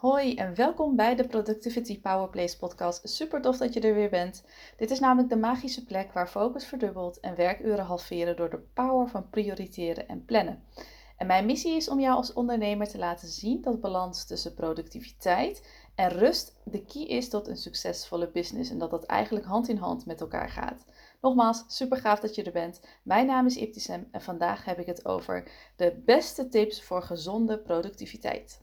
Hoi en welkom bij de Productivity Powerplace podcast. Super tof dat je er weer bent. Dit is namelijk de magische plek waar focus verdubbelt en werkuren halveren door de power van prioriteren en plannen. En mijn missie is om jou als ondernemer te laten zien dat balans tussen productiviteit en rust de key is tot een succesvolle business en dat dat eigenlijk hand in hand met elkaar gaat. Nogmaals, super gaaf dat je er bent. Mijn naam is Iptisem en vandaag heb ik het over de beste tips voor gezonde productiviteit.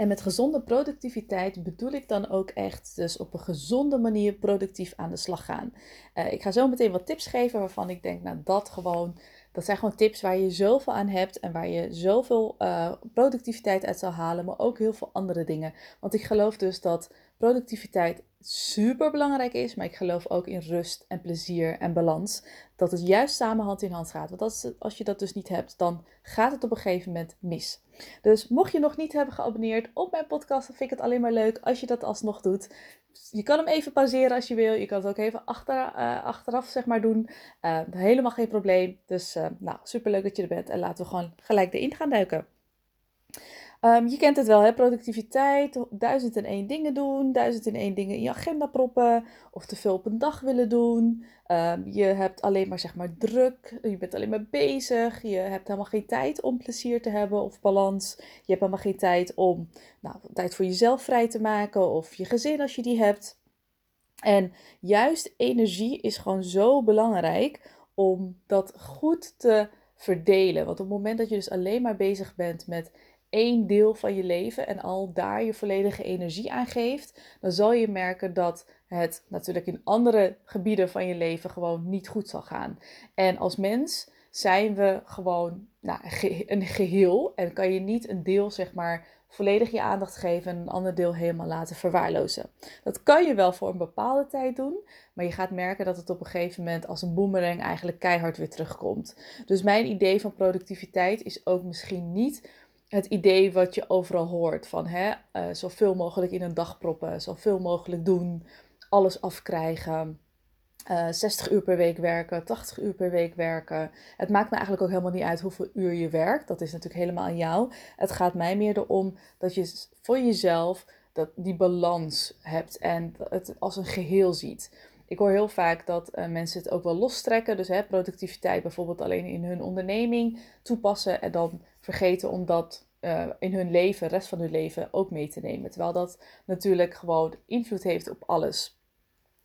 En met gezonde productiviteit bedoel ik dan ook echt dus op een gezonde manier productief aan de slag gaan. Uh, ik ga zo meteen wat tips geven waarvan ik denk, nou dat gewoon, dat zijn gewoon tips waar je zoveel aan hebt en waar je zoveel uh, productiviteit uit zal halen, maar ook heel veel andere dingen. Want ik geloof dus dat productiviteit super belangrijk is, maar ik geloof ook in rust en plezier en balans. Dat het juist samen hand in hand gaat. Want als, als je dat dus niet hebt, dan gaat het op een gegeven moment mis. Dus mocht je nog niet hebben geabonneerd op mijn podcast, dan vind ik het alleen maar leuk als je dat alsnog doet. Je kan hem even pauzeren als je wil. Je kan het ook even achter, uh, achteraf zeg maar doen. Uh, helemaal geen probleem. Dus uh, nou, super leuk dat je er bent. En laten we gewoon gelijk erin gaan duiken. Um, je kent het wel, hè? productiviteit, duizend en één dingen doen, duizend en één dingen in je agenda proppen, of te veel op een dag willen doen. Um, je hebt alleen maar, zeg maar, druk, je bent alleen maar bezig, je hebt helemaal geen tijd om plezier te hebben of balans. Je hebt helemaal geen tijd om nou, tijd voor jezelf vrij te maken of je gezin als je die hebt. En juist energie is gewoon zo belangrijk om dat goed te verdelen. Want op het moment dat je dus alleen maar bezig bent met één deel van je leven en al daar je volledige energie aan geeft, dan zal je merken dat het natuurlijk in andere gebieden van je leven gewoon niet goed zal gaan. En als mens zijn we gewoon nou, een geheel en kan je niet een deel zeg maar volledig je aandacht geven en een ander deel helemaal laten verwaarlozen. Dat kan je wel voor een bepaalde tijd doen, maar je gaat merken dat het op een gegeven moment als een boemerang eigenlijk keihard weer terugkomt. Dus mijn idee van productiviteit is ook misschien niet het idee wat je overal hoort. Van hè, uh, zoveel mogelijk in een dag proppen, zoveel mogelijk doen, alles afkrijgen. Uh, eh, 60 uur per week werken, 80 uur per week werken. Het maakt me eigenlijk ook helemaal niet uit hoeveel uur je werkt. Dat is natuurlijk helemaal aan jou. Het gaat mij meer erom dat je voor jezelf dat, die balans hebt en het als een geheel ziet. Ik hoor heel vaak dat uh, mensen het ook wel lostrekken. Dus hè, productiviteit bijvoorbeeld alleen in hun onderneming toepassen. En dan vergeten om dat uh, in hun leven, de rest van hun leven, ook mee te nemen. Terwijl dat natuurlijk gewoon invloed heeft op alles.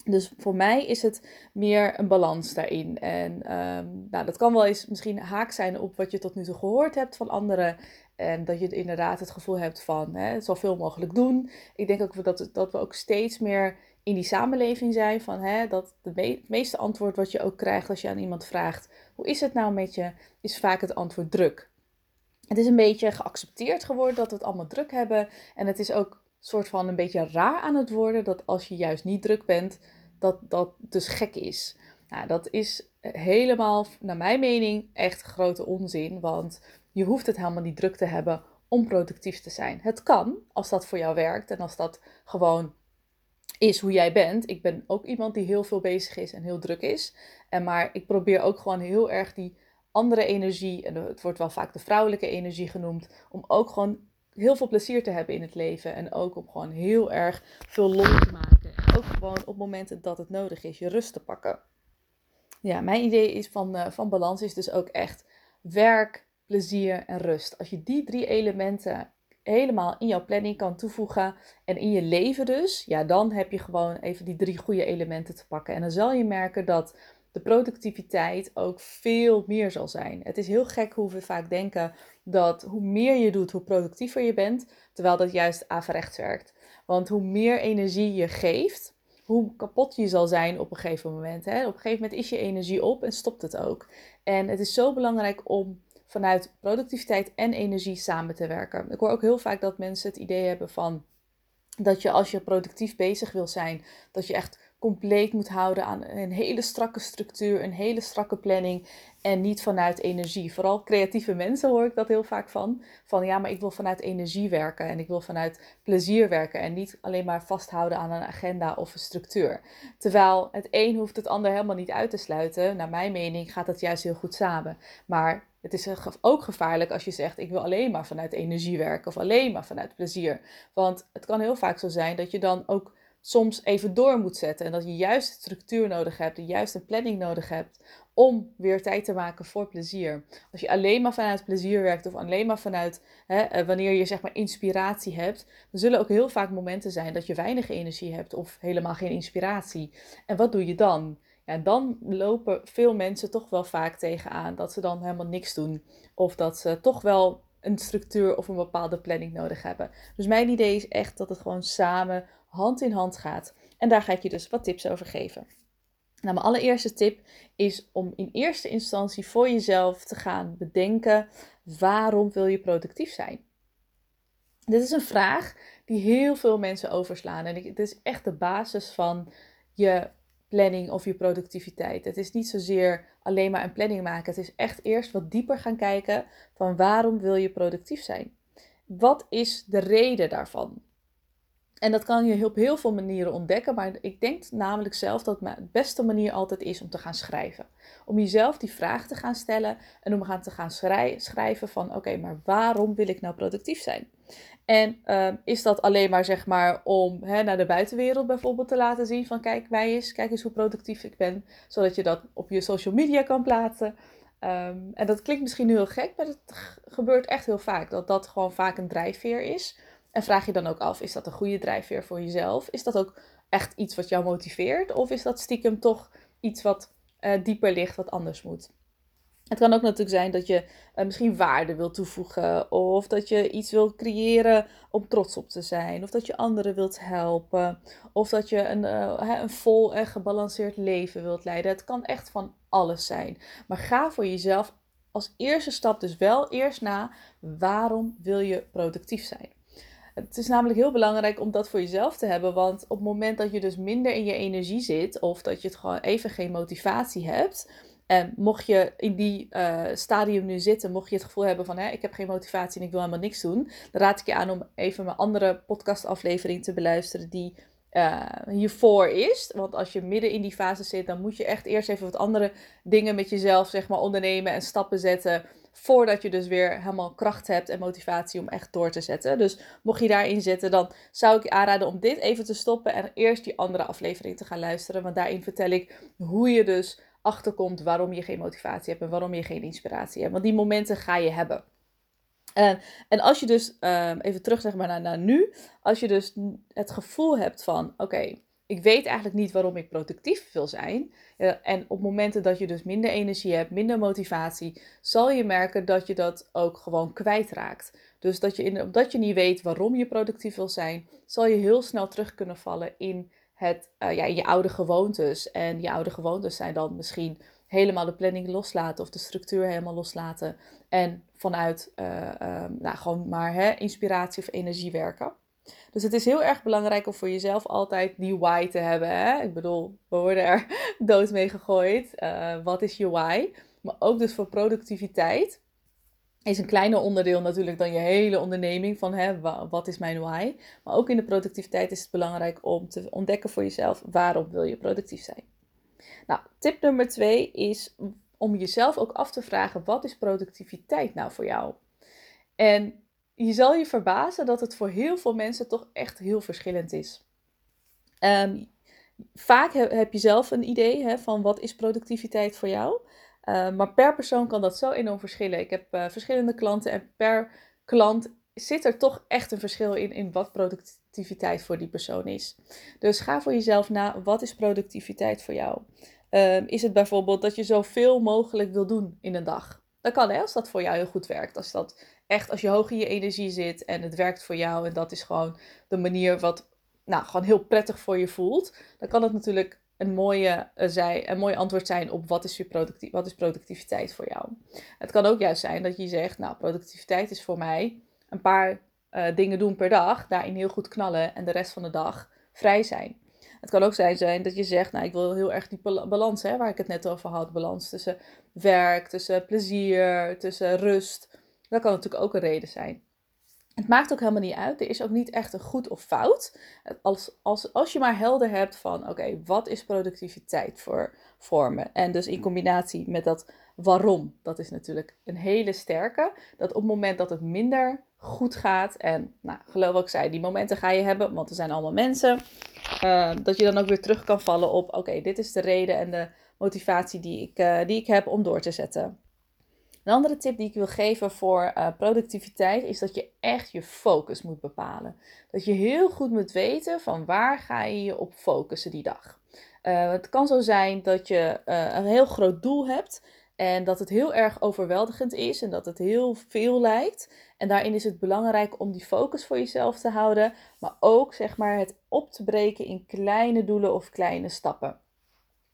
Dus voor mij is het meer een balans daarin. En um, nou, dat kan wel eens misschien haak zijn op wat je tot nu toe gehoord hebt van anderen. En dat je inderdaad het gevoel hebt van hè, zoveel mogelijk doen. Ik denk ook dat, dat we ook steeds meer in die samenleving zijn. Van, hè, dat het meeste antwoord wat je ook krijgt als je aan iemand vraagt: hoe is het nou met je? Is vaak het antwoord druk. Het is een beetje geaccepteerd geworden dat we het allemaal druk hebben. En het is ook soort van een beetje raar aan het worden dat als je juist niet druk bent, dat dat dus gek is. Nou, dat is helemaal, naar mijn mening, echt grote onzin. Want je hoeft het helemaal niet druk te hebben om productief te zijn. Het kan, als dat voor jou werkt en als dat gewoon is hoe jij bent. Ik ben ook iemand die heel veel bezig is en heel druk is. En maar ik probeer ook gewoon heel erg die andere energie, en het wordt wel vaak de vrouwelijke energie genoemd, om ook gewoon heel veel plezier te hebben in het leven. En ook om gewoon heel erg veel lol te maken. En ook gewoon op momenten dat het nodig is, je rust te pakken. Ja, mijn idee is van, uh, van balans is dus ook echt werk, plezier en rust. Als je die drie elementen helemaal in jouw planning kan toevoegen en in je leven dus, ja, dan heb je gewoon even die drie goede elementen te pakken. En dan zal je merken dat de productiviteit ook veel meer zal zijn. Het is heel gek hoe we vaak denken dat hoe meer je doet, hoe productiever je bent, terwijl dat juist averechts werkt. Want hoe meer energie je geeft, hoe kapot je zal zijn op een gegeven moment. Hè? Op een gegeven moment is je energie op en stopt het ook. En het is zo belangrijk om vanuit productiviteit en energie samen te werken. Ik hoor ook heel vaak dat mensen het idee hebben van dat je als je productief bezig wil zijn, dat je echt compleet moet houden aan een hele strakke structuur, een hele strakke planning en niet vanuit energie. Vooral creatieve mensen hoor ik dat heel vaak van. Van ja, maar ik wil vanuit energie werken en ik wil vanuit plezier werken en niet alleen maar vasthouden aan een agenda of een structuur. Terwijl het een hoeft het ander helemaal niet uit te sluiten. Naar mijn mening gaat dat juist heel goed samen. Maar het is ook gevaarlijk als je zegt: ik wil alleen maar vanuit energie werken of alleen maar vanuit plezier. Want het kan heel vaak zo zijn dat je dan ook soms even door moet zetten. En dat je juist structuur nodig hebt, juist een planning nodig hebt om weer tijd te maken voor plezier. Als je alleen maar vanuit plezier werkt of alleen maar vanuit hè, eh, wanneer je zeg maar inspiratie hebt, dan zullen ook heel vaak momenten zijn dat je weinig energie hebt of helemaal geen inspiratie. En wat doe je dan? Ja, dan lopen veel mensen toch wel vaak tegenaan dat ze dan helemaal niks doen. Of dat ze toch wel een structuur of een bepaalde planning nodig hebben. Dus mijn idee is echt dat het gewoon samen hand in hand gaat. En daar ga ik je dus wat tips over geven. Nou, mijn allereerste tip is om in eerste instantie voor jezelf te gaan bedenken: waarom wil je productief zijn? Dit is een vraag die heel veel mensen overslaan. En het is echt de basis van je planning of je productiviteit. Het is niet zozeer alleen maar een planning maken. Het is echt eerst wat dieper gaan kijken van waarom wil je productief zijn? Wat is de reden daarvan? En dat kan je op heel veel manieren ontdekken, maar ik denk namelijk zelf dat de beste manier altijd is om te gaan schrijven. Om jezelf die vraag te gaan stellen en om te gaan schrijven van oké, maar waarom wil ik nou productief zijn? En ehm, is dat alleen maar zeg maar om hè, naar de buitenwereld bijvoorbeeld te laten zien van kijk mij eens, kijk eens hoe productief ik ben, zodat je dat op je social media kan plaatsen. Ehm, en dat klinkt misschien heel gek, maar het gebeurt echt heel vaak dat dat gewoon vaak een drijfveer is. En vraag je dan ook af, is dat een goede drijfveer voor jezelf? Is dat ook echt iets wat jou motiveert? Of is dat stiekem toch iets wat uh, dieper ligt, wat anders moet? Het kan ook natuurlijk zijn dat je uh, misschien waarde wilt toevoegen, of dat je iets wilt creëren om trots op te zijn, of dat je anderen wilt helpen, of dat je een, uh, een vol en gebalanceerd leven wilt leiden. Het kan echt van alles zijn. Maar ga voor jezelf als eerste stap dus wel eerst na waarom wil je productief zijn. Het is namelijk heel belangrijk om dat voor jezelf te hebben. Want op het moment dat je dus minder in je energie zit, of dat je het gewoon even geen motivatie hebt. En mocht je in die uh, stadium nu zitten, mocht je het gevoel hebben van hè, ik heb geen motivatie en ik wil helemaal niks doen, dan raad ik je aan om even mijn andere podcastaflevering te beluisteren die uh, hiervoor is. Want als je midden in die fase zit, dan moet je echt eerst even wat andere dingen met jezelf zeg maar, ondernemen en stappen zetten Voordat je dus weer helemaal kracht hebt en motivatie om echt door te zetten. Dus mocht je daarin zitten, dan zou ik je aanraden om dit even te stoppen en eerst die andere aflevering te gaan luisteren. Want daarin vertel ik hoe je dus achterkomt waarom je geen motivatie hebt en waarom je geen inspiratie hebt. Want die momenten ga je hebben. En, en als je dus, um, even terug zeg maar naar, naar nu, als je dus het gevoel hebt van, oké, ik weet eigenlijk niet waarom ik productief wil zijn. en op momenten dat je dus minder energie hebt, minder motivatie, zal je merken dat je dat ook gewoon kwijtraakt. Dus dat je in, omdat je niet weet waarom je productief wil zijn, zal je heel snel terug kunnen vallen in, het, uh, ja, je oude gewoontes. En je oude gewoontes zijn dan misschien helemaal de planning loslaten of de structuur helemaal loslaten. En vanuit uh, nou, gewoon maar hè, inspiratie of energie werken. Dus het is heel erg belangrijk om voor jezelf altijd die why te hebben. Hè? Ik bedoel, we worden er dood mee gegooid. Uh, wat is je why? Maar ook dus voor productiviteit is een kleiner onderdeel natuurlijk dan je hele onderneming van hè, wat is mijn why. Maar ook in de productiviteit is het belangrijk om te ontdekken voor jezelf waarom wil je productief zijn. Nou, tip nummer twee is om jezelf ook af te vragen wat is productiviteit nou voor jou? En je zal je verbazen dat het voor heel veel mensen toch echt heel verschillend is. Um, vaak heb je zelf een idee hè, van wat is productiviteit voor jou. Uh, maar per persoon kan dat zo enorm verschillen. Ik heb uh, verschillende klanten en per klant zit er toch echt een verschil in, in wat productiviteit voor die persoon is. Dus ga voor jezelf na, wat is productiviteit voor jou? Uh, is het bijvoorbeeld dat je zoveel mogelijk wil doen in een dag? Dat kan hè, als dat voor jou heel goed werkt. Als dat echt, als je hoog in je energie zit en het werkt voor jou en dat is gewoon de manier wat nou, gewoon heel prettig voor je voelt, dan kan het natuurlijk een, mooie, uh, zij, een mooi antwoord zijn op wat is, je wat is productiviteit voor jou. Het kan ook juist zijn dat je zegt, nou, productiviteit is voor mij een paar uh, dingen doen per dag, daarin heel goed knallen en de rest van de dag vrij zijn. Het kan ook zijn, zijn dat je zegt, nou ik wil heel erg die balans, hè, waar ik het net over had, balans tussen werk, tussen plezier, tussen rust. Dat kan natuurlijk ook een reden zijn. Het maakt ook helemaal niet uit. Er is ook niet echt een goed of fout. Als, als, als je maar helder hebt van, oké, wat is productiviteit voor, vormen En dus in combinatie met dat waarom, dat is natuurlijk een hele sterke. Dat op het moment dat het minder goed gaat, en nou, geloof ik zei, die momenten ga je hebben, want er zijn allemaal mensen, uh, dat je dan ook weer terug kan vallen op, oké, dit is de reden en de motivatie die ik, uh, die ik heb om door te zetten. Een andere tip die ik wil geven voor uh, productiviteit is dat je echt je focus moet bepalen. Dat je heel goed moet weten van waar ga je je op focussen die dag. Uh, het kan zo zijn dat je uh, een heel groot doel hebt en dat het heel erg overweldigend is en dat het heel veel lijkt. En daarin is het belangrijk om die focus voor jezelf te houden, maar ook zeg maar het op te breken in kleine doelen of kleine stappen.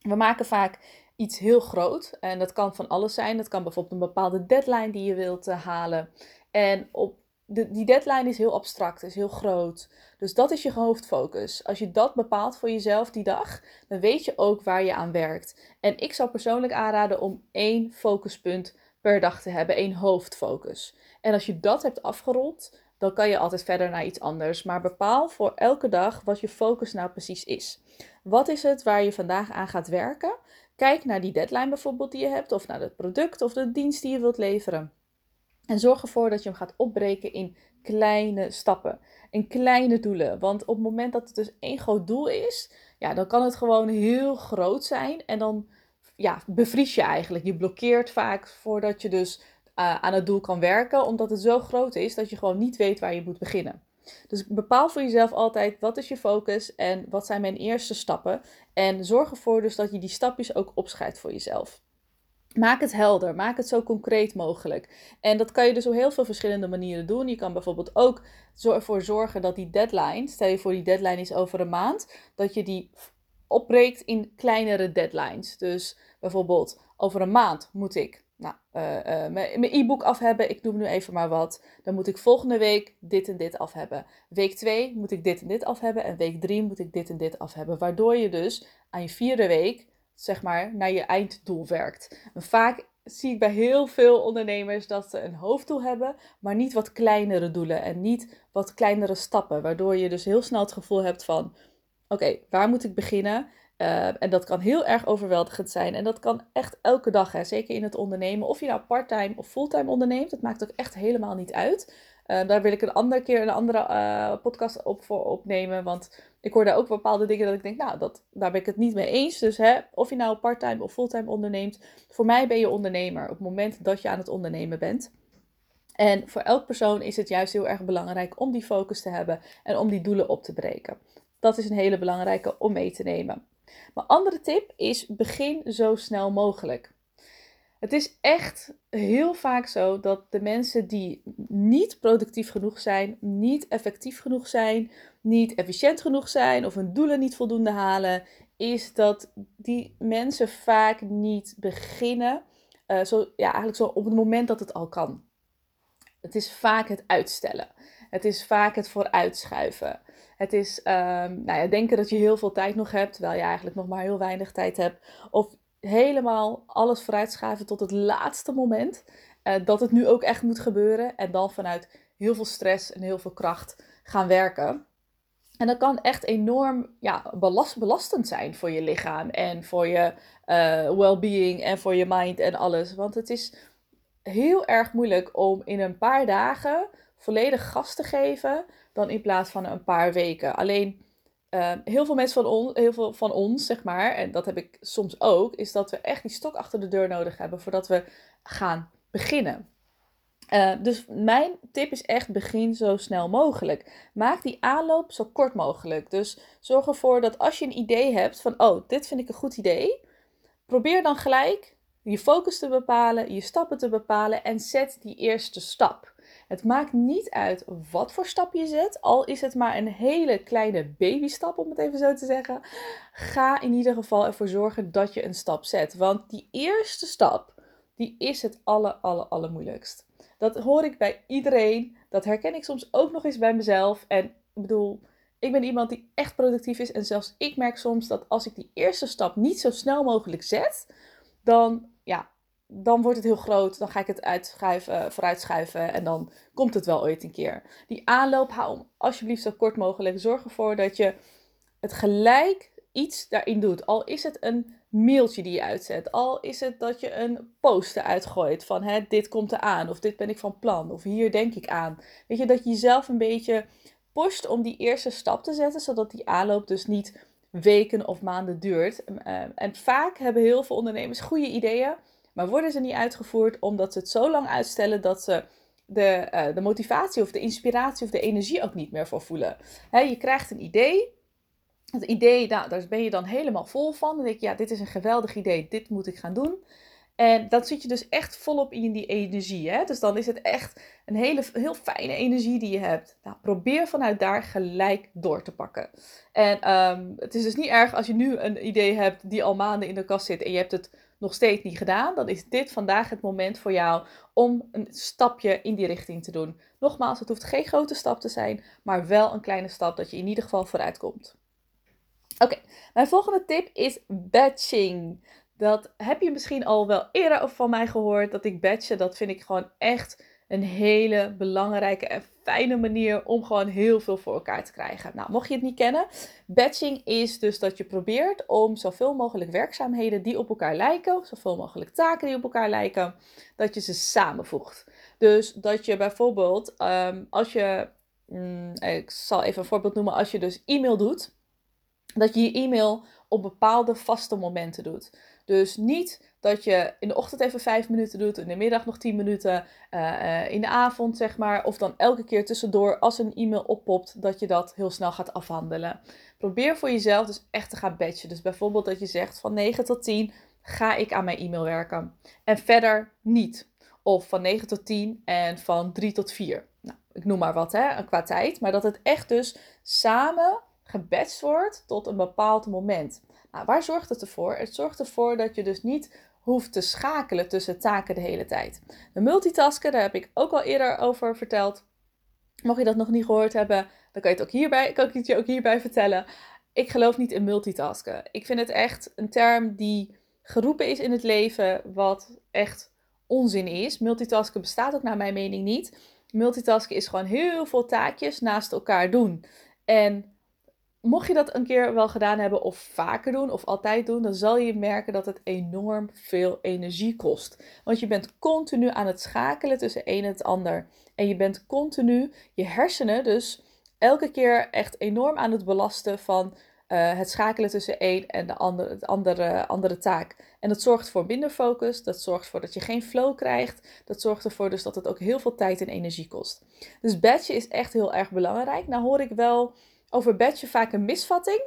We maken vaak iets heel groot. En dat kan van alles zijn. Dat kan bijvoorbeeld een bepaalde deadline die je wilt uh, halen. En op de, die deadline is heel abstract, is heel groot. Dus dat is je hoofdfocus. Als je dat bepaalt voor jezelf die dag, dan weet je ook waar je aan werkt. En ik zou persoonlijk aanraden om één focuspunt per dag te hebben, één hoofdfocus. En als je dat hebt afgerond, dan kan je altijd verder naar iets anders. Maar bepaal voor elke dag wat je focus nou precies is. Wat is het waar je vandaag aan gaat werken? Kijk naar die deadline bijvoorbeeld die je hebt, of naar het product of de dienst die je wilt leveren. En zorg ervoor dat je hem gaat opbreken in kleine stappen, in kleine doelen. Want op het moment dat het dus één groot doel is, ja, dan kan het gewoon heel groot zijn. En dan ja, bevries je eigenlijk. Je blokkeert vaak voordat je dus uh, aan het doel kan werken, omdat het zo groot is dat je gewoon niet weet waar je moet beginnen. Dus bepaal voor jezelf altijd wat is je focus en wat zijn mijn eerste stappen. En zorg ervoor dus dat je die stapjes ook opschrijft voor jezelf. Maak het helder, maak het zo concreet mogelijk. En dat kan je dus op heel veel verschillende manieren doen. Je kan bijvoorbeeld ook ervoor zorgen dat die deadline, stel je voor die deadline is over een maand, dat je die opbreekt in kleinere deadlines. Dus bijvoorbeeld over een maand moet ik uh, uh, mijn e-book af hebben. Ik noem nu even maar wat. Dan moet ik volgende week dit en dit af hebben. Week 2 moet ik dit en dit af hebben. En week 3 moet ik dit en dit af hebben. Waardoor je dus aan je vierde week, zeg maar, naar je einddoel werkt. En vaak zie ik bij heel veel ondernemers dat ze een hoofddoel hebben, maar niet wat kleinere doelen en niet wat kleinere stappen. Waardoor je dus heel snel het gevoel hebt van: oké, waar moet ik beginnen? Uh, en dat kan heel erg overweldigend zijn. En dat kan echt elke dag, hè? zeker in het ondernemen. Of je nou parttime of fulltime onderneemt, dat maakt ook echt helemaal niet uit. Uh, daar wil ik een andere keer een andere uh, podcast op voor opnemen. Want ik hoor daar ook bepaalde dingen dat ik denk, nou, dat, daar ben ik het niet mee eens. Dus hè, of je nou parttime of fulltime onderneemt, voor mij ben je ondernemer op het moment dat je aan het ondernemen bent. En voor elk persoon is het juist heel erg belangrijk om die focus te hebben en om die doelen op te breken. Dat is een hele belangrijke om mee te nemen. Mijn andere tip is begin zo snel mogelijk. Het is echt heel vaak zo dat de mensen die niet productief genoeg zijn, niet effectief genoeg zijn, niet efficiënt genoeg zijn of hun doelen niet voldoende halen, is dat die mensen vaak niet beginnen. Uh, zo, ja, eigenlijk zo op het moment dat het al kan. Het is vaak het uitstellen. Het is vaak het vooruitschuiven. Het is um, nou ja, denken dat je heel veel tijd nog hebt, terwijl je eigenlijk nog maar heel weinig tijd hebt. Of helemaal alles vooruitschuiven tot het laatste moment. Uh, dat het nu ook echt moet gebeuren. En dan vanuit heel veel stress en heel veel kracht gaan werken. En dat kan echt enorm ja, belast, belastend zijn voor je lichaam en voor je uh, well-being en voor je mind en alles. Want het is heel erg moeilijk om in een paar dagen volledig gas te geven dan in plaats van een paar weken. Alleen uh, heel veel mensen van, on, heel veel van ons, zeg maar, en dat heb ik soms ook, is dat we echt die stok achter de deur nodig hebben voordat we gaan beginnen. Uh, dus mijn tip is echt begin zo snel mogelijk. Maak die aanloop zo kort mogelijk. Dus zorg ervoor dat als je een idee hebt van, oh, dit vind ik een goed idee, probeer dan gelijk je focus te bepalen, je stappen te bepalen en zet die eerste stap. Het maakt niet uit wat voor stap je zet, al is het maar een hele kleine babystap, om het even zo te zeggen. Ga in ieder geval ervoor zorgen dat je een stap zet. Want die eerste stap, die is het aller, aller, allermoeilijkst. Dat hoor ik bij iedereen. Dat herken ik soms ook nog eens bij mezelf. En ik bedoel, Ik ben iemand die echt productief is. En zelfs ik merk soms dat als ik die eerste stap niet zo snel mogelijk zet, dan, ja, dan wordt het heel groot. Dan ga ik het uitschuiven, vooruitschuiven en dan komt het wel ooit een keer. Die aanloop, hou alsjeblieft zo kort mogelijk. Zorg ervoor dat je het gelijk iets daarin doet. Al is het een mailtje die je uitzet. Al is het dat je een post eruit gooit van hè, dit komt eraan. Of dit ben ik van plan. Of hier denk ik aan. Weet je, dat je jezelf een beetje pusht om die eerste stap te zetten. Zodat die aanloop dus niet weken of maanden duurt. Eh, en vaak hebben heel veel ondernemers goede ideeën. Maar worden ze niet uitgevoerd omdat ze het zo lang uitstellen dat ze de, eh, de motivatie of de inspiratie of de energie ook niet meer voor voelen. je krijgt een idee het idee, nou, daar ben je dan helemaal vol van. Dan denk je, ja, dit is een geweldig idee, dit moet ik gaan doen. En dan zit je dus echt volop in die energie. Hè? Dus dan is het echt een hele, heel fijne energie die je hebt. Nou, probeer vanuit daar gelijk door te pakken. En ehm, het is dus niet erg als je nu een idee hebt die al maanden in de kast zit en je hebt het nog steeds niet gedaan. Dan is dit vandaag het moment voor jou om een stapje in die richting te doen. Nogmaals, het hoeft geen grote stap te zijn, maar wel een kleine stap dat je in ieder geval vooruit komt. Oké, mijn volgende tip is batching. Dat heb je misschien al wel eerder van mij gehoord. Dat ik batchen, dat vind ik gewoon echt een hele belangrijke en fijne manier om gewoon heel veel voor elkaar te krijgen. Nou, mocht je het niet kennen, batching is dus dat je probeert om zoveel mogelijk werkzaamheden die op elkaar lijken, zoveel mogelijk taken die op elkaar lijken, dat je ze samenvoegt. Dus dat je bijvoorbeeld, um, als je, mm, ik zal even een voorbeeld noemen, als je dus e-mail doet, dat je je e-mail op bepaalde vaste momenten doet. Dus niet dat je in de ochtend even vijf minuten doet, in de middag nog tien minuten, uh, in de avond zeg maar, of dan elke keer tussendoor als een e-mail oppopt, dat je dat heel snel gaat afhandelen. Probeer voor jezelf dus echt te gaan batchen. Dus bijvoorbeeld dat je zegt van 9 tot 10 ga ik aan mijn e-mail werken en verder niet. Of van 9 tot 10 en van 3 tot 4. Nou, ik noem maar wat hè, qua tijd, maar dat het echt dus samen gebatcht wordt tot een bepaald moment. Nou, waar zorgt het ervoor? Het zorgt ervoor dat je dus niet hoeft te schakelen tussen taken de hele tijd. De multitasken, daar heb ik ook al eerder over verteld. Mocht je dat nog niet gehoord hebben, dan kan, je het ook hierbij, kan ik het je ook hierbij vertellen. Ik geloof niet in multitasken. Ik vind het echt een term die geroepen is in het leven, wat echt onzin is. Multitasken bestaat ook naar mijn mening niet. Multitasken is gewoon heel veel taakjes naast elkaar doen. En mocht je dat een keer wel gedaan hebben of vaker doen of altijd doen, dan zal je merken dat het enorm veel energie kost. Want je bent continu aan het schakelen tussen een en het ander. En je bent continu je hersenen dus elke keer echt enorm aan het belasten van uh, het schakelen tussen één en de andere, andere, andere taak. En dat zorgt voor minder focus, dat zorgt ervoor dat je geen flow krijgt, dat zorgt ervoor dus dat het ook heel veel tijd en energie kost. Dus batchen is echt heel erg belangrijk. Nou hoor ik wel over badge vaak een misvatting.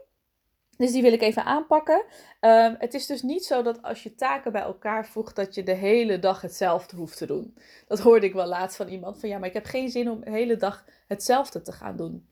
Dus die wil ik even aanpakken. Ehm, het is dus niet zo dat als je taken bij elkaar voegt, dat je de hele dag hetzelfde hoeft te doen. Dat hoorde ik wel laatst van iemand. Van ja, maar ik heb geen zin om de hele dag hetzelfde te gaan doen.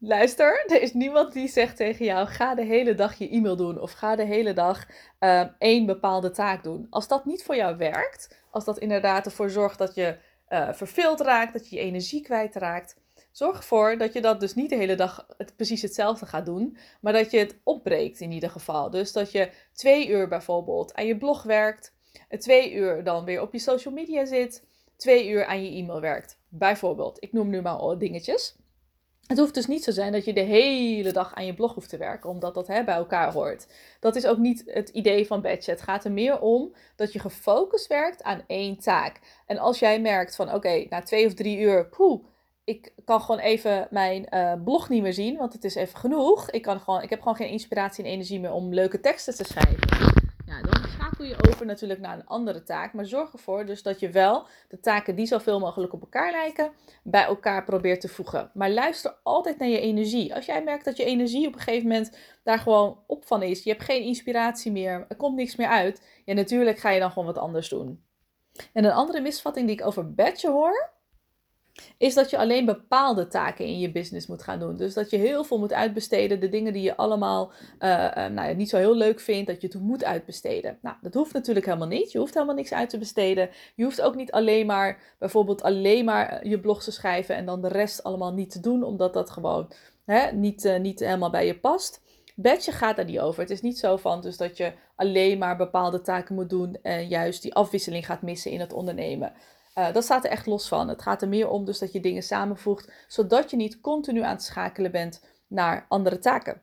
Luister, er is niemand die zegt tegen jou: ga de hele dag je e-mail doen of ga de hele dag um, één bepaalde taak doen. Als dat niet voor jou werkt, als dat inderdaad ervoor zorgt dat je uh, verveeld raakt, dat je je energie kwijtraakt, Zorg ervoor dat je dat dus niet de hele dag precies hetzelfde gaat doen, maar dat je het opbreekt in ieder geval. Dus dat je twee uur bijvoorbeeld aan je blog werkt, twee uur dan weer op je social media zit, twee uur aan je e-mail werkt. Bijvoorbeeld, ik noem nu maar dingetjes. Het hoeft dus niet zo zijn dat je de hele dag aan je blog hoeft te werken, omdat dat hè, bij elkaar hoort. Dat is ook niet het idee van Badge. Het gaat er meer om dat je gefocust werkt aan één taak. En als jij merkt van oké, na twee of drie uur, poeh, ik kan gewoon even mijn uh, blog niet meer zien, want het is even genoeg. Ik, kan gewoon, ik heb gewoon geen inspiratie en energie meer om leuke teksten te schrijven. Ja, dan schakel je over natuurlijk naar een andere taak. Maar zorg ervoor dus dat je wel de taken die zoveel mogelijk op elkaar lijken, bij elkaar probeert te voegen. Maar luister altijd naar je energie. Als jij merkt dat je energie op een gegeven moment daar gewoon op van is, je hebt geen inspiratie meer, er komt niks meer uit, ja, natuurlijk ga je dan gewoon wat anders doen. En een andere misvatting die ik over badge hoor, is dat je alleen bepaalde taken in je business moet gaan doen. Dus dat je heel veel moet uitbesteden. De dingen die je allemaal uh, nou ja, niet zo heel leuk vindt, dat je het moet uitbesteden. Nou, dat hoeft natuurlijk helemaal niet. Je hoeft helemaal niks uit te besteden. Je hoeft ook niet alleen maar, bijvoorbeeld alleen maar eh, je blog te schrijven en dan de rest allemaal niet te doen, omdat dat gewoon hè, niet, niet helemaal bij je past. Badge gaat daar niet over. Het is niet zo van dus dat je alleen maar bepaalde taken moet doen en juist die afwisseling gaat missen in het ondernemen. Uh, dat staat er echt los van. Het gaat er meer om dus dat je dingen samenvoegt, zodat je niet continu aan het schakelen bent naar andere taken.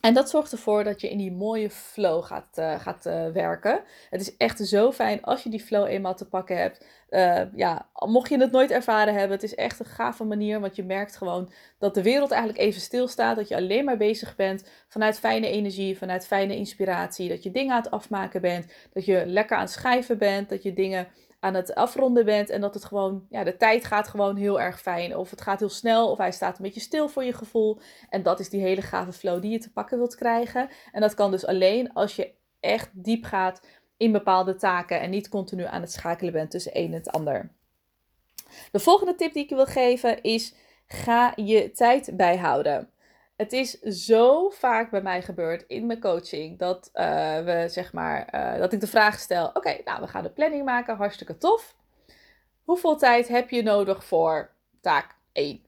En dat zorgt ervoor dat je in die mooie flow gaat, uh, gaat uh, werken. Het is echt zo fijn als je die flow eenmaal te pakken hebt. Ja, mocht je het nooit ervaren hebben, het is echt een gave manier. Want je merkt gewoon dat de wereld eigenlijk even stilstaat. Dat je alleen maar bezig bent vanuit fijne energie, vanuit fijne inspiratie. Dat je dingen aan het afmaken bent. Dat je lekker aan het schrijven bent. Dat je dingen aan het afronden bent en dat het gewoon, ja, de tijd gaat gewoon heel erg fijn. Of het gaat heel snel, of hij staat een beetje stil voor je gevoel. En dat is die hele gave flow die je te pakken wilt krijgen. En dat kan dus alleen als je echt diep gaat in bepaalde taken en niet continu aan het schakelen bent tussen een en het ander. De volgende tip die ik je wil geven is: ga je tijd bijhouden. Het is zo vaak bij mij gebeurd in mijn coaching dat uh, we zeg maar uh, dat ik de vraag stel: oké, nou we gaan de planning maken, hartstikke tof. Hoeveel tijd heb je nodig voor taak 1?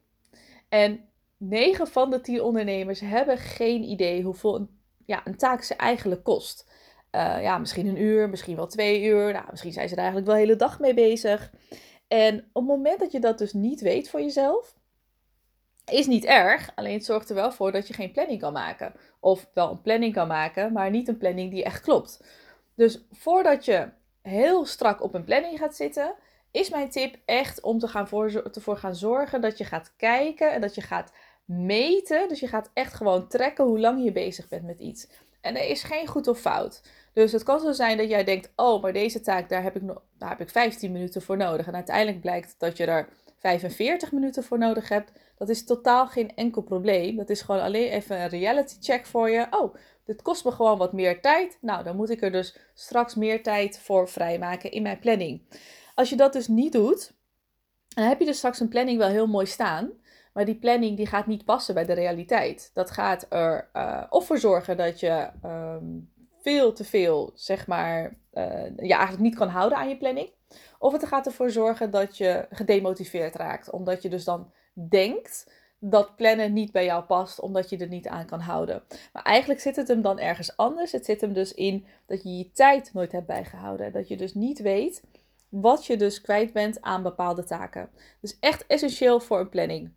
En 9 van de 10 ondernemers hebben geen idee hoeveel een, ja, een taak ze eigenlijk kost. Uh, ja, misschien een uur, misschien wel twee uur. Nou, misschien zijn ze er eigenlijk wel de hele dag mee bezig. En op het moment dat je dat dus niet weet voor jezelf, is niet erg, alleen het zorgt er wel voor dat je geen planning kan maken. Of wel een planning kan maken, maar niet een planning die echt klopt. Dus voordat je heel strak op een planning gaat zitten, is mijn tip echt om te gaan voor, ervoor gaan zorgen dat je gaat kijken en dat je gaat meten. Dus je gaat echt gewoon trekken hoe lang je bezig bent met iets. En er is geen goed of fout. Dus het kan zo zijn dat jij denkt: oh, maar deze taak, daar heb ik, nog, daar heb ik 15 minuten voor nodig. En uiteindelijk blijkt dat je er 45 minuten voor nodig hebt. Dat is totaal geen enkel probleem. Dat is gewoon alleen even een reality check voor je. Oh, dit kost me gewoon wat meer tijd. Nou, dan moet ik er dus straks meer tijd voor vrijmaken in mijn planning. Als je dat dus niet doet, dan heb je dus straks een planning wel heel mooi staan. Maar die planning die gaat niet passen bij de realiteit. Dat gaat er uh, of voor zorgen dat je um, veel te veel, zeg maar, uh, je eigenlijk niet kan houden aan je planning. Of het gaat ervoor zorgen dat je gedemotiveerd raakt. Omdat je dus dan denkt dat plannen niet bij jou past, omdat je er niet aan kan houden. Maar eigenlijk zit het hem dan ergens anders. Het zit hem dus in dat je je tijd nooit hebt bijgehouden. Dat je dus niet weet wat je dus kwijt bent aan bepaalde taken. Dus echt essentieel voor een planning.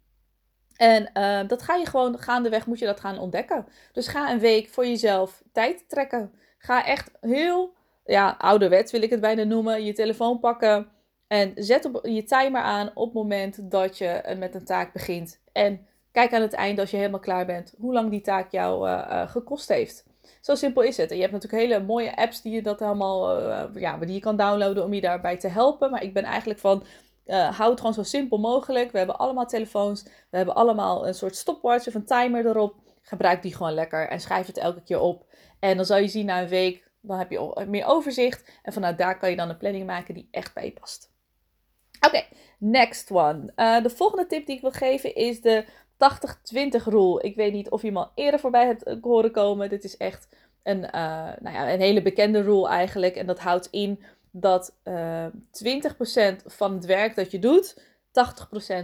En uh, dat ga je gewoon gaandeweg, moet je dat gaan ontdekken. Dus ga een week voor jezelf tijd trekken. Ga echt heel, ja, ouderwets wil ik het bijna noemen, je telefoon pakken. En zet op je timer aan op het moment dat je met een taak begint. En kijk aan het einde als je helemaal klaar bent hoe lang die taak jou uh, uh, gekost heeft. Zo simpel is het. En je hebt natuurlijk hele mooie apps die je dat allemaal, uh, ja, die je kan downloaden om je daarbij te helpen. Maar ik ben eigenlijk van, hou het gewoon zo simpel mogelijk. We hebben allemaal telefoons. We hebben allemaal een soort stopwatch of een timer erop. Gebruik die gewoon lekker en schrijf het elke keer op. En dan zal je zien na een week, dan heb je meer overzicht. En vanuit daar kan je dan een planning maken die echt bij je past. Oké, next one. Uh, de volgende tip die ik wil geven is de 80-20 rule. Ik weet niet of je hem al eerder voorbij hebt horen komen. Dit is echt een, nou ja, een hele bekende rule eigenlijk. En dat houdt in dat uh, 20% van het werk dat je doet,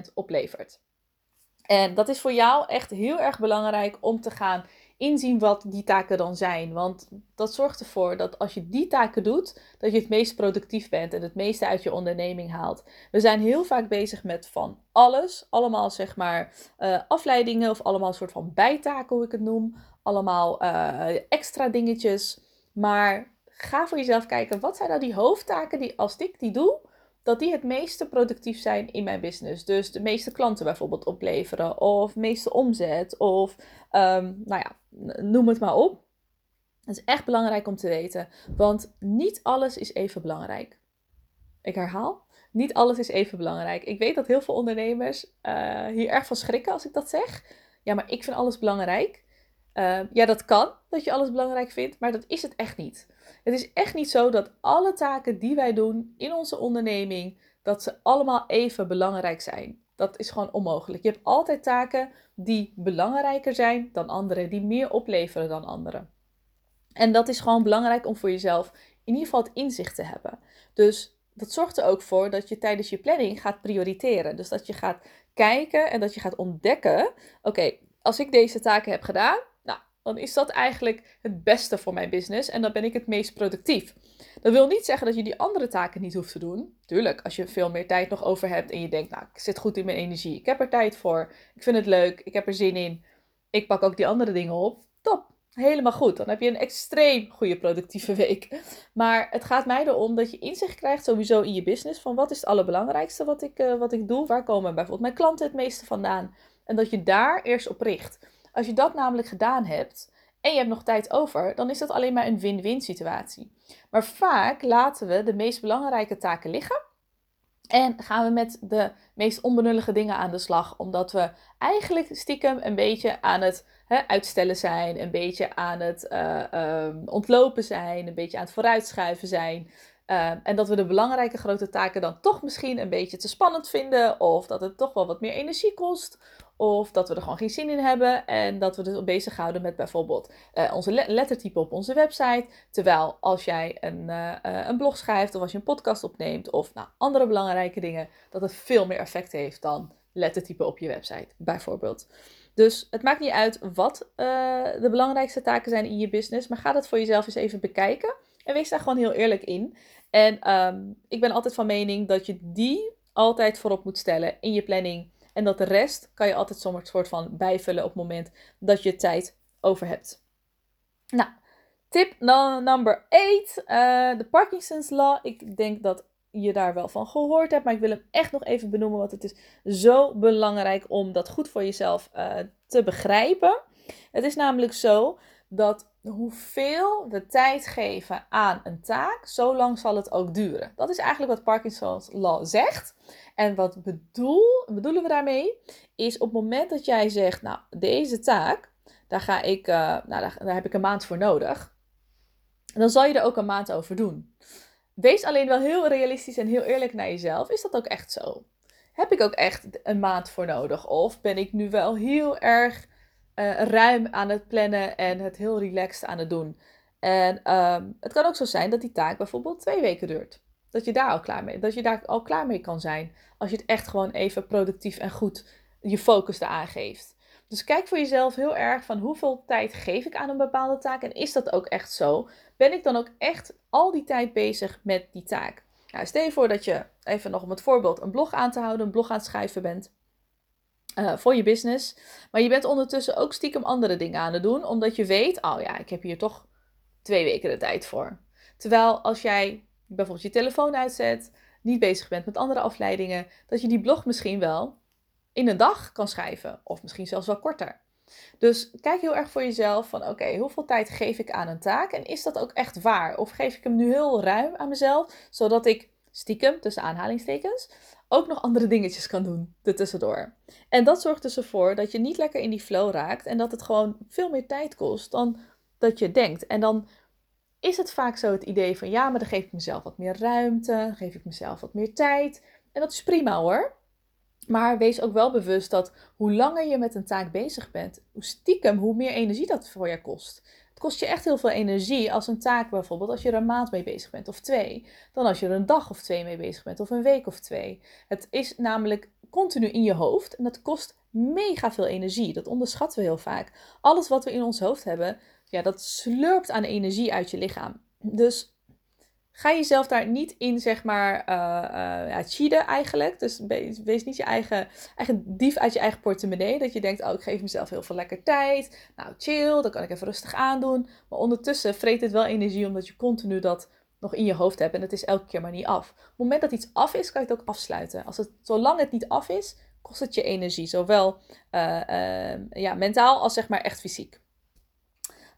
80% oplevert. En dat is voor jou echt heel erg belangrijk om te gaan inzien wat die taken dan zijn. Want dat zorgt ervoor dat als je die taken doet, dat je het meest productief bent en het meeste uit je onderneming haalt. We zijn heel vaak bezig met van alles. Allemaal zeg maar uh, afleidingen of allemaal soort van bijtaken, hoe ik het noem. Allemaal uh, extra dingetjes. Maar ga voor jezelf kijken, wat zijn nou die hoofdtaken die als ik die doe, dat die het meeste productief zijn in mijn business. Dus de meeste klanten bijvoorbeeld opleveren, of meeste omzet, of um, nou ja, noem het maar op. Het is echt belangrijk om te weten, want niet alles is even belangrijk. Ik herhaal, niet alles is even belangrijk. Ik weet dat heel veel ondernemers uh, hier erg van schrikken als ik dat zeg. Ja, maar ik vind alles belangrijk. Uh, ja, dat kan, dat je alles belangrijk vindt, maar dat is het echt niet. Het is echt niet zo dat alle taken die wij doen in onze onderneming, dat ze allemaal even belangrijk zijn. Dat is gewoon onmogelijk. Je hebt altijd taken die belangrijker zijn dan andere, die meer opleveren dan anderen. En dat is gewoon belangrijk om voor jezelf in ieder geval het inzicht te hebben. Dus dat zorgt er ook voor dat je tijdens je planning gaat prioriteren. Dus dat je gaat kijken en dat je gaat ontdekken: oké, als ik deze taken heb gedaan, dan is dat eigenlijk het beste voor mijn business en dan ben ik het meest productief. Dat wil niet zeggen dat je die andere taken niet hoeft te doen. Tuurlijk, als je veel meer tijd nog over hebt en je denkt, nou, ik zit goed in mijn energie, ik heb er tijd voor, ik vind het leuk, ik heb er zin in, ik pak ook die andere dingen op. Top, helemaal goed. Dan heb je een extreem goede productieve week. Maar het gaat mij erom dat je inzicht krijgt sowieso in je business van wat is het allerbelangrijkste wat ik, uh, wat ik doe. Waar komen bijvoorbeeld mijn klanten het meeste vandaan? En dat je daar eerst op richt. Als je dat namelijk gedaan hebt en je hebt nog tijd over, dan is dat alleen maar een win-win situatie. Maar vaak laten we de meest belangrijke taken liggen. En gaan we met de meest onbenullige dingen aan de slag, omdat we eigenlijk stiekem een beetje aan het hè, uitstellen zijn, een beetje aan het uh, uh, ontlopen zijn, een beetje aan het vooruitschuiven zijn. Uh, en dat we de belangrijke grote taken dan toch misschien een beetje te spannend vinden, of dat het toch wel wat meer energie kost, of dat we er gewoon geen zin in hebben en dat we dus bezighouden met bijvoorbeeld uh, onze lettertype op onze website. Terwijl als jij een, uh, een blog schrijft of als je een podcast opneemt of nou, andere belangrijke dingen, dat het veel meer effect heeft dan lettertype op je website, bijvoorbeeld. Dus het maakt niet uit wat de belangrijkste taken zijn in je business, maar ga dat voor jezelf eens even bekijken en wees daar gewoon heel eerlijk in. En um, ik ben altijd van mening dat je die altijd voorop moet stellen in je planning. En dat de rest kan je altijd zo'n soort van bijvullen op het moment dat je tijd over hebt. Nou, tip number 8. Uh, de Parkinson's Law. Ik denk dat je daar wel van gehoord hebt. Maar ik wil hem echt nog even benoemen. Want het is zo belangrijk om dat goed voor jezelf uh, te begrijpen. Het is namelijk zo dat hoeveel we tijd geven aan een taak, zo lang zal het ook duren. Dat is eigenlijk wat Parkinson's Law zegt. En wat bedoel, bedoelen we daarmee? Is op het moment dat jij zegt, nou, deze taak, daar, ga ik, uh, nou, daar heb ik een maand voor nodig. Dan zal je er ook een maand over doen. Wees alleen wel heel realistisch en heel eerlijk naar jezelf. Is dat ook echt zo? Heb ik ook echt een maand voor nodig? Of ben ik nu wel heel erg uh, ruim aan het plannen en het heel relaxed aan het doen? En um, het kan ook zo zijn dat die taak bijvoorbeeld twee weken duurt. Dat je daar al klaar mee, dat je daar al klaar mee kan zijn. Als je het echt gewoon even productief en goed je focus eraan geeft. Dus kijk voor jezelf heel erg van hoeveel tijd geef ik aan een bepaalde taak en is dat ook echt zo? Ben ik dan ook echt al die tijd bezig met die taak? Nou, stel je voor dat je, even nog om het voorbeeld, een blog aan te houden, een blog aan het schrijven bent. Uh, voor je business. Maar je bent ondertussen ook stiekem andere dingen aan het doen, omdat je weet, oh ja, ik heb hier toch twee weken de tijd voor. Terwijl als jij bijvoorbeeld je telefoon uitzet, niet bezig bent met andere afleidingen, dat je die blog misschien wel in een dag kan schrijven, of misschien zelfs wel korter. Dus kijk heel erg voor jezelf van oké, hoeveel tijd geef ik aan een taak en is dat ook echt waar? Of geef ik hem nu heel ruim aan mezelf, zodat ik stiekem, tussen aanhalingstekens, ook nog andere dingetjes kan doen ertussendoor. En dat zorgt dus ervoor dat je niet lekker in die flow raakt en dat het gewoon veel meer tijd kost dan dat je denkt. En dan is het vaak zo het idee van ja, maar dan geef ik mezelf wat meer ruimte, geef ik mezelf wat meer tijd. En dat is prima hoor. Maar wees ook wel bewust dat hoe langer je met een taak bezig bent, hoe stiekem, hoe meer energie dat voor je kost. Kost je echt heel veel energie als een taak bijvoorbeeld, als je er een maand mee bezig bent of twee, dan als je er een dag of twee mee bezig bent of een week of twee. Het is namelijk continu in je hoofd en dat kost mega veel energie. Dat onderschatten we heel vaak. Alles wat we in ons hoofd hebben, ja, dat slurpt aan energie uit je lichaam. Dus ga jezelf daar niet in, zeg maar, uh, cheaten eigenlijk. Dus wees niet je eigen, eigen dief uit je eigen portemonnee. Dat je denkt, oh, ik geef mezelf heel veel lekker tijd. Nou, chill, dan kan ik even rustig aandoen. Maar ondertussen vreet het wel energie, omdat je continu dat nog in je hoofd hebt. En het is elke keer maar niet af. Op het moment dat iets af is, kan je het ook afsluiten. Als het, zolang het niet af is, kost het je energie. Zowel uh, ja, mentaal als zeg maar echt fysiek.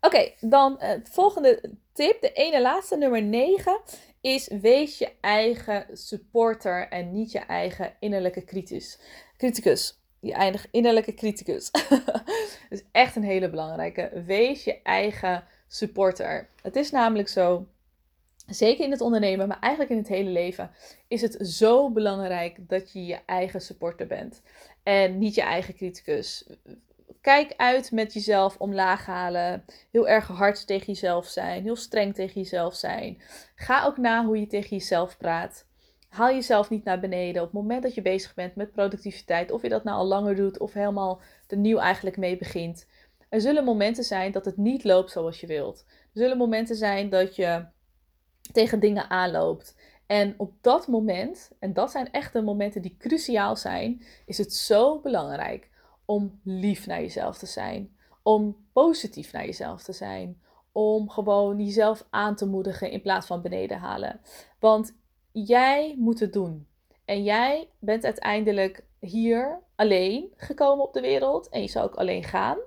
Oké, dan het volgende tip, de ene laatste, nummer 9, is wees je eigen supporter en niet je eigen innerlijke criticus. criticus. Je eigen innerlijke criticus. is echt een hele belangrijke. Wees je eigen supporter. Het is namelijk zo, zeker in het ondernemen, maar eigenlijk in het hele leven, is het zo belangrijk dat je je eigen supporter bent. En niet je eigen criticus kijk uit met jezelf omlaag halen. Heel erg hard tegen jezelf zijn. Heel streng tegen jezelf zijn. Ga ook na hoe je tegen jezelf praat. Haal jezelf niet naar beneden. Op het moment dat je bezig bent met productiviteit, of je dat nou al langer doet of helemaal er nieuw eigenlijk mee begint. Er zullen momenten zijn dat het niet loopt zoals je wilt. Er zullen momenten zijn dat je tegen dingen aanloopt. En op dat moment, en dat zijn echt de momenten die cruciaal zijn, is het zo belangrijk om lief naar jezelf te zijn. Om positief naar jezelf te zijn. Om gewoon jezelf aan te moedigen in plaats van beneden halen. Want jij moet het doen. En jij bent uiteindelijk hier alleen gekomen op de wereld. En je zou ook alleen gaan.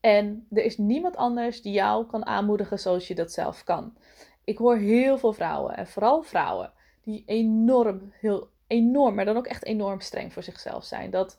En er is niemand anders die jou kan aanmoedigen zoals je dat zelf kan. Ik hoor heel veel vrouwen, en vooral vrouwen, die enorm, heel enorm, maar dan ook echt enorm streng voor zichzelf zijn. Dat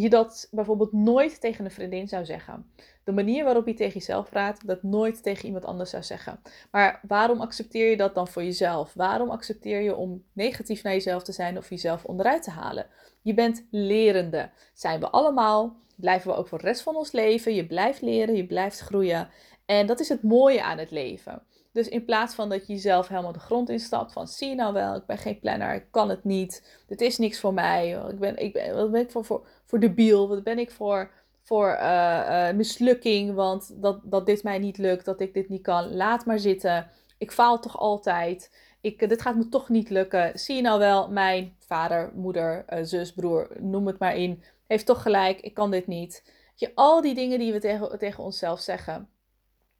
je dat bijvoorbeeld nooit tegen een vriendin zou zeggen. De manier waarop je tegen jezelf praat, dat nooit tegen iemand anders zou zeggen. Maar waarom accepteer je dat dan voor jezelf? Waarom accepteer je om negatief naar jezelf te zijn of jezelf onderuit te halen? Je bent lerende. Zijn we allemaal. Blijven we ook voor de rest van ons leven. Je blijft leren, je blijft groeien. En dat is het mooie aan het leven. Dus in plaats van dat je jezelf helemaal de grond instapt van zie je nou wel, ik ben geen planner, ik kan het niet, dit is niks voor mij, ik ben, ik ben, wat ben ik voor, voor, voor debiel, wat ben ik voor, voor uh, uh, mislukking, want dat, dat dit mij niet lukt, dat ik dit niet kan, laat maar zitten, ik faal toch altijd, ik, dit gaat me toch niet lukken, zie je nou wel, mijn vader, moeder, zus, broer, noem het maar in, heeft toch gelijk, ik kan dit niet. Je, al die dingen die we tegen, tegen onszelf zeggen.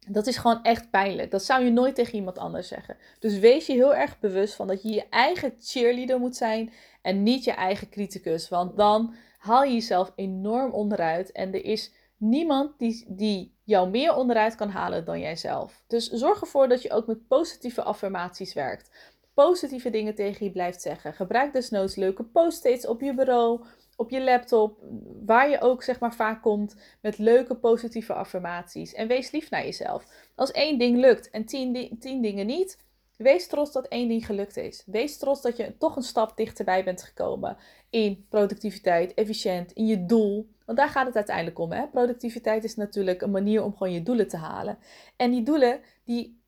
Dat is gewoon echt pijnlijk. Dat zou je nooit tegen iemand anders zeggen. Dus wees je heel erg bewust van dat je je eigen cheerleader moet zijn en niet je eigen criticus. Want dan haal je jezelf enorm onderuit en er is niemand die, die jou meer onderuit kan halen dan jijzelf. Dus zorg ervoor dat je ook met positieve affirmaties werkt. Positieve dingen tegen je blijft zeggen. Gebruik desnoods leuke post-its op je bureau op je laptop, waar je ook zeg maar vaak komt met leuke positieve affirmaties. En wees lief naar jezelf. Als één ding lukt en tien, tien dingen niet, wees trots dat één ding gelukt is. Wees trots dat je toch een stap dichterbij bent gekomen in productiviteit, efficiënt, in je doel. Want daar gaat het uiteindelijk om. Hè? Productiviteit is natuurlijk een manier om gewoon je doelen te halen. En die doelen, die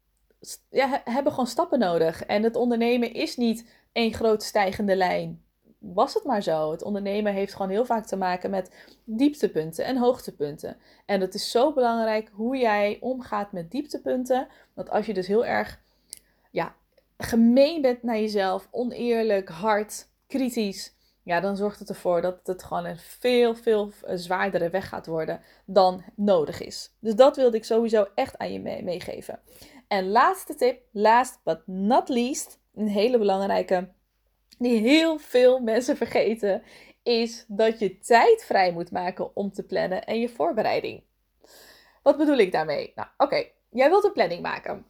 ja, hebben gewoon stappen nodig. En het ondernemen is niet één grote stijgende lijn was het maar zo. Het ondernemen heeft gewoon heel vaak te maken met dieptepunten en hoogtepunten. En het is zo belangrijk hoe jij omgaat met dieptepunten. Want als je dus heel erg ja, gemeen bent naar jezelf, oneerlijk, hard, kritisch, ja, dan zorgt het ervoor dat het gewoon een veel, veel zwaardere weg gaat worden dan nodig is. Dus dat wilde ik sowieso echt aan je meegeven. En laatste tip, last but not least, een hele belangrijke die heel veel mensen vergeten, is dat je tijd vrij moet maken om te plannen en je voorbereiding. Wat bedoel ik daarmee? Nou, oké, jij wilt een planning maken.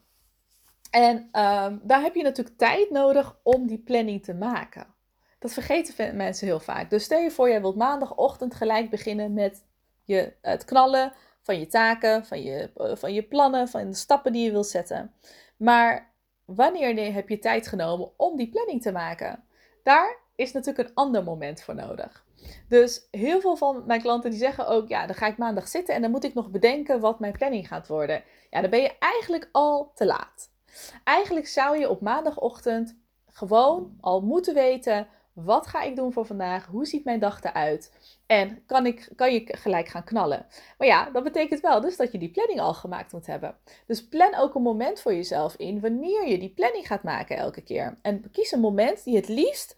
En um, daar heb je natuurlijk tijd nodig om die planning te maken. Dat vergeten mensen heel vaak. Dus stel je voor, jij wilt maandagochtend gelijk beginnen met je, het knallen van je taken, van je, van je plannen, van de stappen die je wilt zetten. Maar wanneer heb je tijd genomen om die planning te maken? Daar is natuurlijk een ander moment voor nodig. Dus heel veel van mijn klanten die zeggen ook, ja, dan ga ik maandag zitten en dan moet ik nog bedenken wat mijn planning gaat worden. Ja, dan ben je eigenlijk al te laat. Eigenlijk zou je op maandagochtend gewoon al moeten weten, wat ga ik doen voor vandaag? Hoe ziet mijn dag eruit? En kan, ik, kan je gelijk gaan knallen? Maar ja, dat betekent wel dus dat je die planning al gemaakt moet hebben. Dus plan ook een moment voor jezelf in wanneer je die planning gaat maken elke keer. En kies een moment die het liefst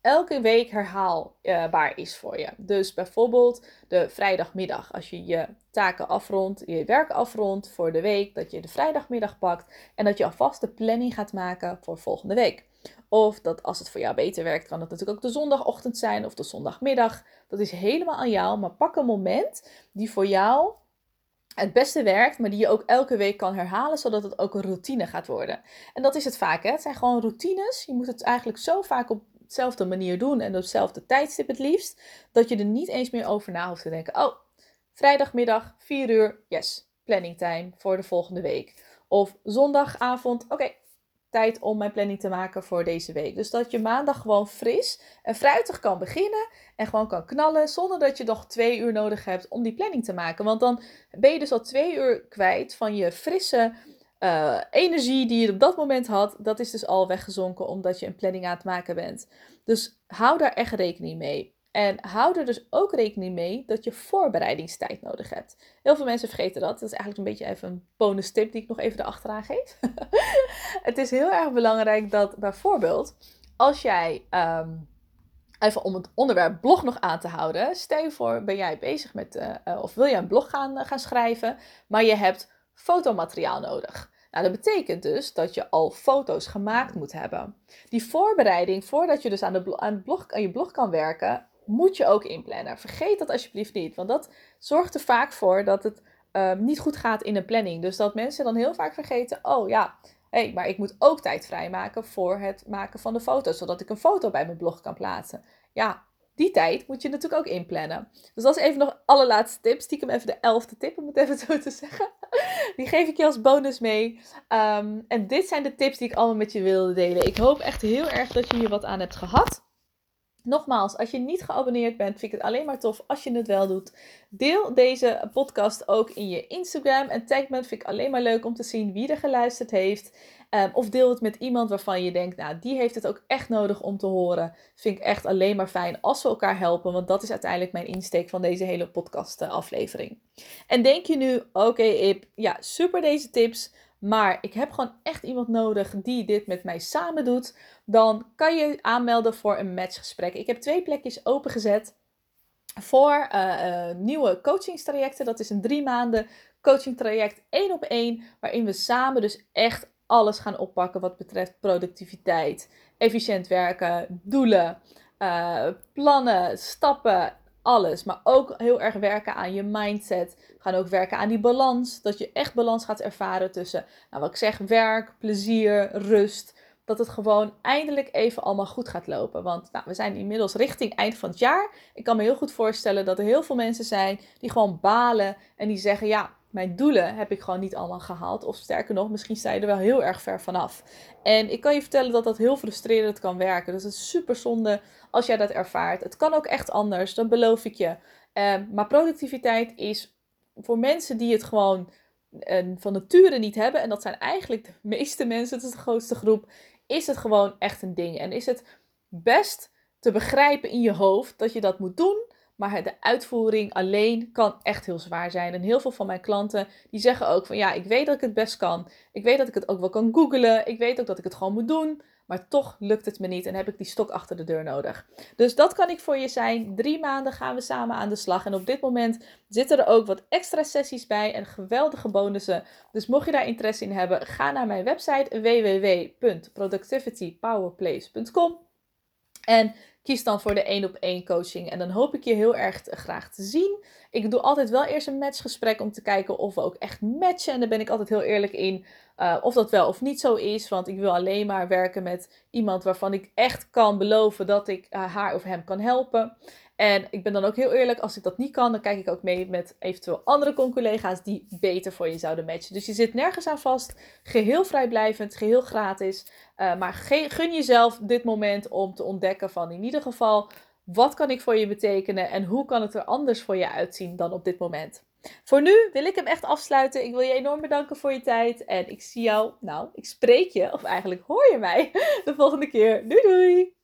elke week herhaalbaar is voor je. Dus bijvoorbeeld de vrijdagmiddag. Als je je taken afrondt, je werk afrondt voor de week, dat je de vrijdagmiddag pakt en dat je alvast de planning gaat maken voor volgende week. Of dat als het voor jou beter werkt, kan het natuurlijk ook de zondagochtend zijn of de zondagmiddag. Dat is helemaal aan jou, maar pak een moment die voor jou het beste werkt, maar die je ook elke week kan herhalen, zodat het ook een routine gaat worden. En dat is het vaak, hè? Het zijn gewoon routines. Je moet het eigenlijk zo vaak op dezelfde manier doen en op hetzelfde tijdstip het liefst, dat je er niet eens meer over na hoeft te denken. Oh, vrijdagmiddag, 4 uur, yes, planning time voor de volgende week. Of zondagavond, oké, tijd om mijn planning te maken voor deze week. Dus dat je maandag gewoon fris en fruitig kan beginnen en gewoon kan knallen zonder dat je nog twee uur nodig hebt om die planning te maken. Want dan ben je dus al twee uur kwijt van je frisse uh, energie die je op dat moment had, dat is dus al weggezonken omdat je een planning aan het maken bent. Dus hou daar echt rekening mee. En hou er dus ook rekening mee dat je voorbereidingstijd nodig hebt. Heel veel mensen vergeten dat. Dat is eigenlijk een beetje even een bonus tip die ik nog even erachteraan geef. het is heel erg belangrijk dat bijvoorbeeld als jij, ehm, even om het onderwerp blog nog aan te houden. Stel je voor, ben jij bezig met, uh, of wil jij een blog gaan, uh, gaan schrijven, maar je hebt fotomateriaal nodig. Nou, dat betekent dus dat je al foto's gemaakt moet hebben. Die voorbereiding, voordat je dus aan, de aan, blog, aan je blog kan werken, moet je ook inplannen. Vergeet dat alsjeblieft niet, want dat zorgt er vaak voor dat het um, niet goed gaat in een planning. Dus dat mensen dan heel vaak vergeten, oh ja, hey, maar ik moet ook tijd vrijmaken voor het maken van de foto's, zodat ik een foto bij mijn blog kan plaatsen. Ja, die tijd moet je natuurlijk ook inplannen. Dus dat is even nog allerlaatste tip. Stiekem even de elfde tip, om het even zo te zeggen. Die geef ik je als bonus mee. Um, en dit zijn de tips die ik allemaal met je wilde delen. Ik hoop echt heel erg dat je hier wat aan hebt gehad. Nogmaals, als je niet geabonneerd bent, vind ik het alleen maar tof als je het wel doet. Deel deze podcast ook in je Instagram en tag me. Vind ik alleen maar leuk om te zien wie er geluisterd heeft. Um, of deel het met iemand waarvan je denkt, nou, die heeft het ook echt nodig om te horen. Vind ik echt alleen maar fijn als we elkaar helpen, want dat is uiteindelijk mijn insteek van deze hele podcast aflevering. En denk je nu, oké okay, ja, super deze tips. Maar ik heb gewoon echt iemand nodig die dit met mij samen doet. Dan kan je aanmelden voor een matchgesprek. Ik heb twee plekjes opengezet voor uh, uh, nieuwe coachingstrajecten. Dat is een drie maanden coachingtraject één op één. Waarin we samen dus echt alles gaan oppakken wat betreft productiviteit, efficiënt werken, doelen, uh, plannen, stappen, alles. Maar ook heel erg werken aan je mindset. We gaan ook werken aan die balans. Dat je echt balans gaat ervaren tussen, nou wat ik zeg, werk, plezier, rust. Dat het gewoon eindelijk even allemaal goed gaat lopen. Want nou, we zijn inmiddels richting eind van het jaar. Ik kan me heel goed voorstellen dat er heel veel mensen zijn die gewoon balen. En die zeggen, ja, mijn doelen heb ik gewoon niet allemaal gehaald. Of sterker nog, misschien sta je er wel heel erg ver vanaf. En ik kan je vertellen dat dat heel frustrerend kan werken. Dus het is super zonde als jij dat ervaart. Het kan ook echt anders, dat beloof ik je. Ehm, maar productiviteit is voor mensen die het gewoon uh, van nature niet hebben, en dat zijn eigenlijk de meeste mensen, het is de grootste groep, is het gewoon echt een ding. En is het best te begrijpen in je hoofd dat je dat moet doen. Maar de uitvoering alleen kan echt heel zwaar zijn. En heel veel van mijn klanten die zeggen ook van ja, ik weet dat ik het best kan. Ik weet dat ik het ook wel kan googlen. Ik weet ook dat ik het gewoon moet doen. Maar toch lukt het me niet en heb ik die stok achter de deur nodig. Dus dat kan ik voor je zijn. Drie maanden gaan we samen aan de slag. En op dit moment zitten er ook wat extra sessies bij en geweldige bonussen. Dus mocht je daar interesse in hebben, ga naar mijn website www.productivitypowerplace.com. En kies dan voor de één op één coaching. En dan hoop ik je heel erg graag te zien. Ik doe altijd wel eerst een matchgesprek om te kijken of we ook echt matchen. En daar ben ik altijd heel eerlijk in. Uh, of dat wel of niet zo is. Want ik wil alleen maar werken met iemand waarvan ik echt kan beloven dat ik uh, haar of hem kan helpen. En ik ben dan ook heel eerlijk, als ik dat niet kan, dan kijk ik ook mee met eventueel andere collega's die beter voor je zouden matchen. Dus je zit nergens aan vast, geheel vrijblijvend, geheel gratis. Uh, maar gun jezelf dit moment om te ontdekken van in ieder geval, wat kan ik voor je betekenen en hoe kan het er anders voor je uitzien dan op dit moment. Voor nu wil ik hem echt afsluiten. Ik wil je enorm bedanken voor je tijd. En ik zie jou, nou, ik spreek je, of eigenlijk hoor je mij, de volgende keer. Doei doei!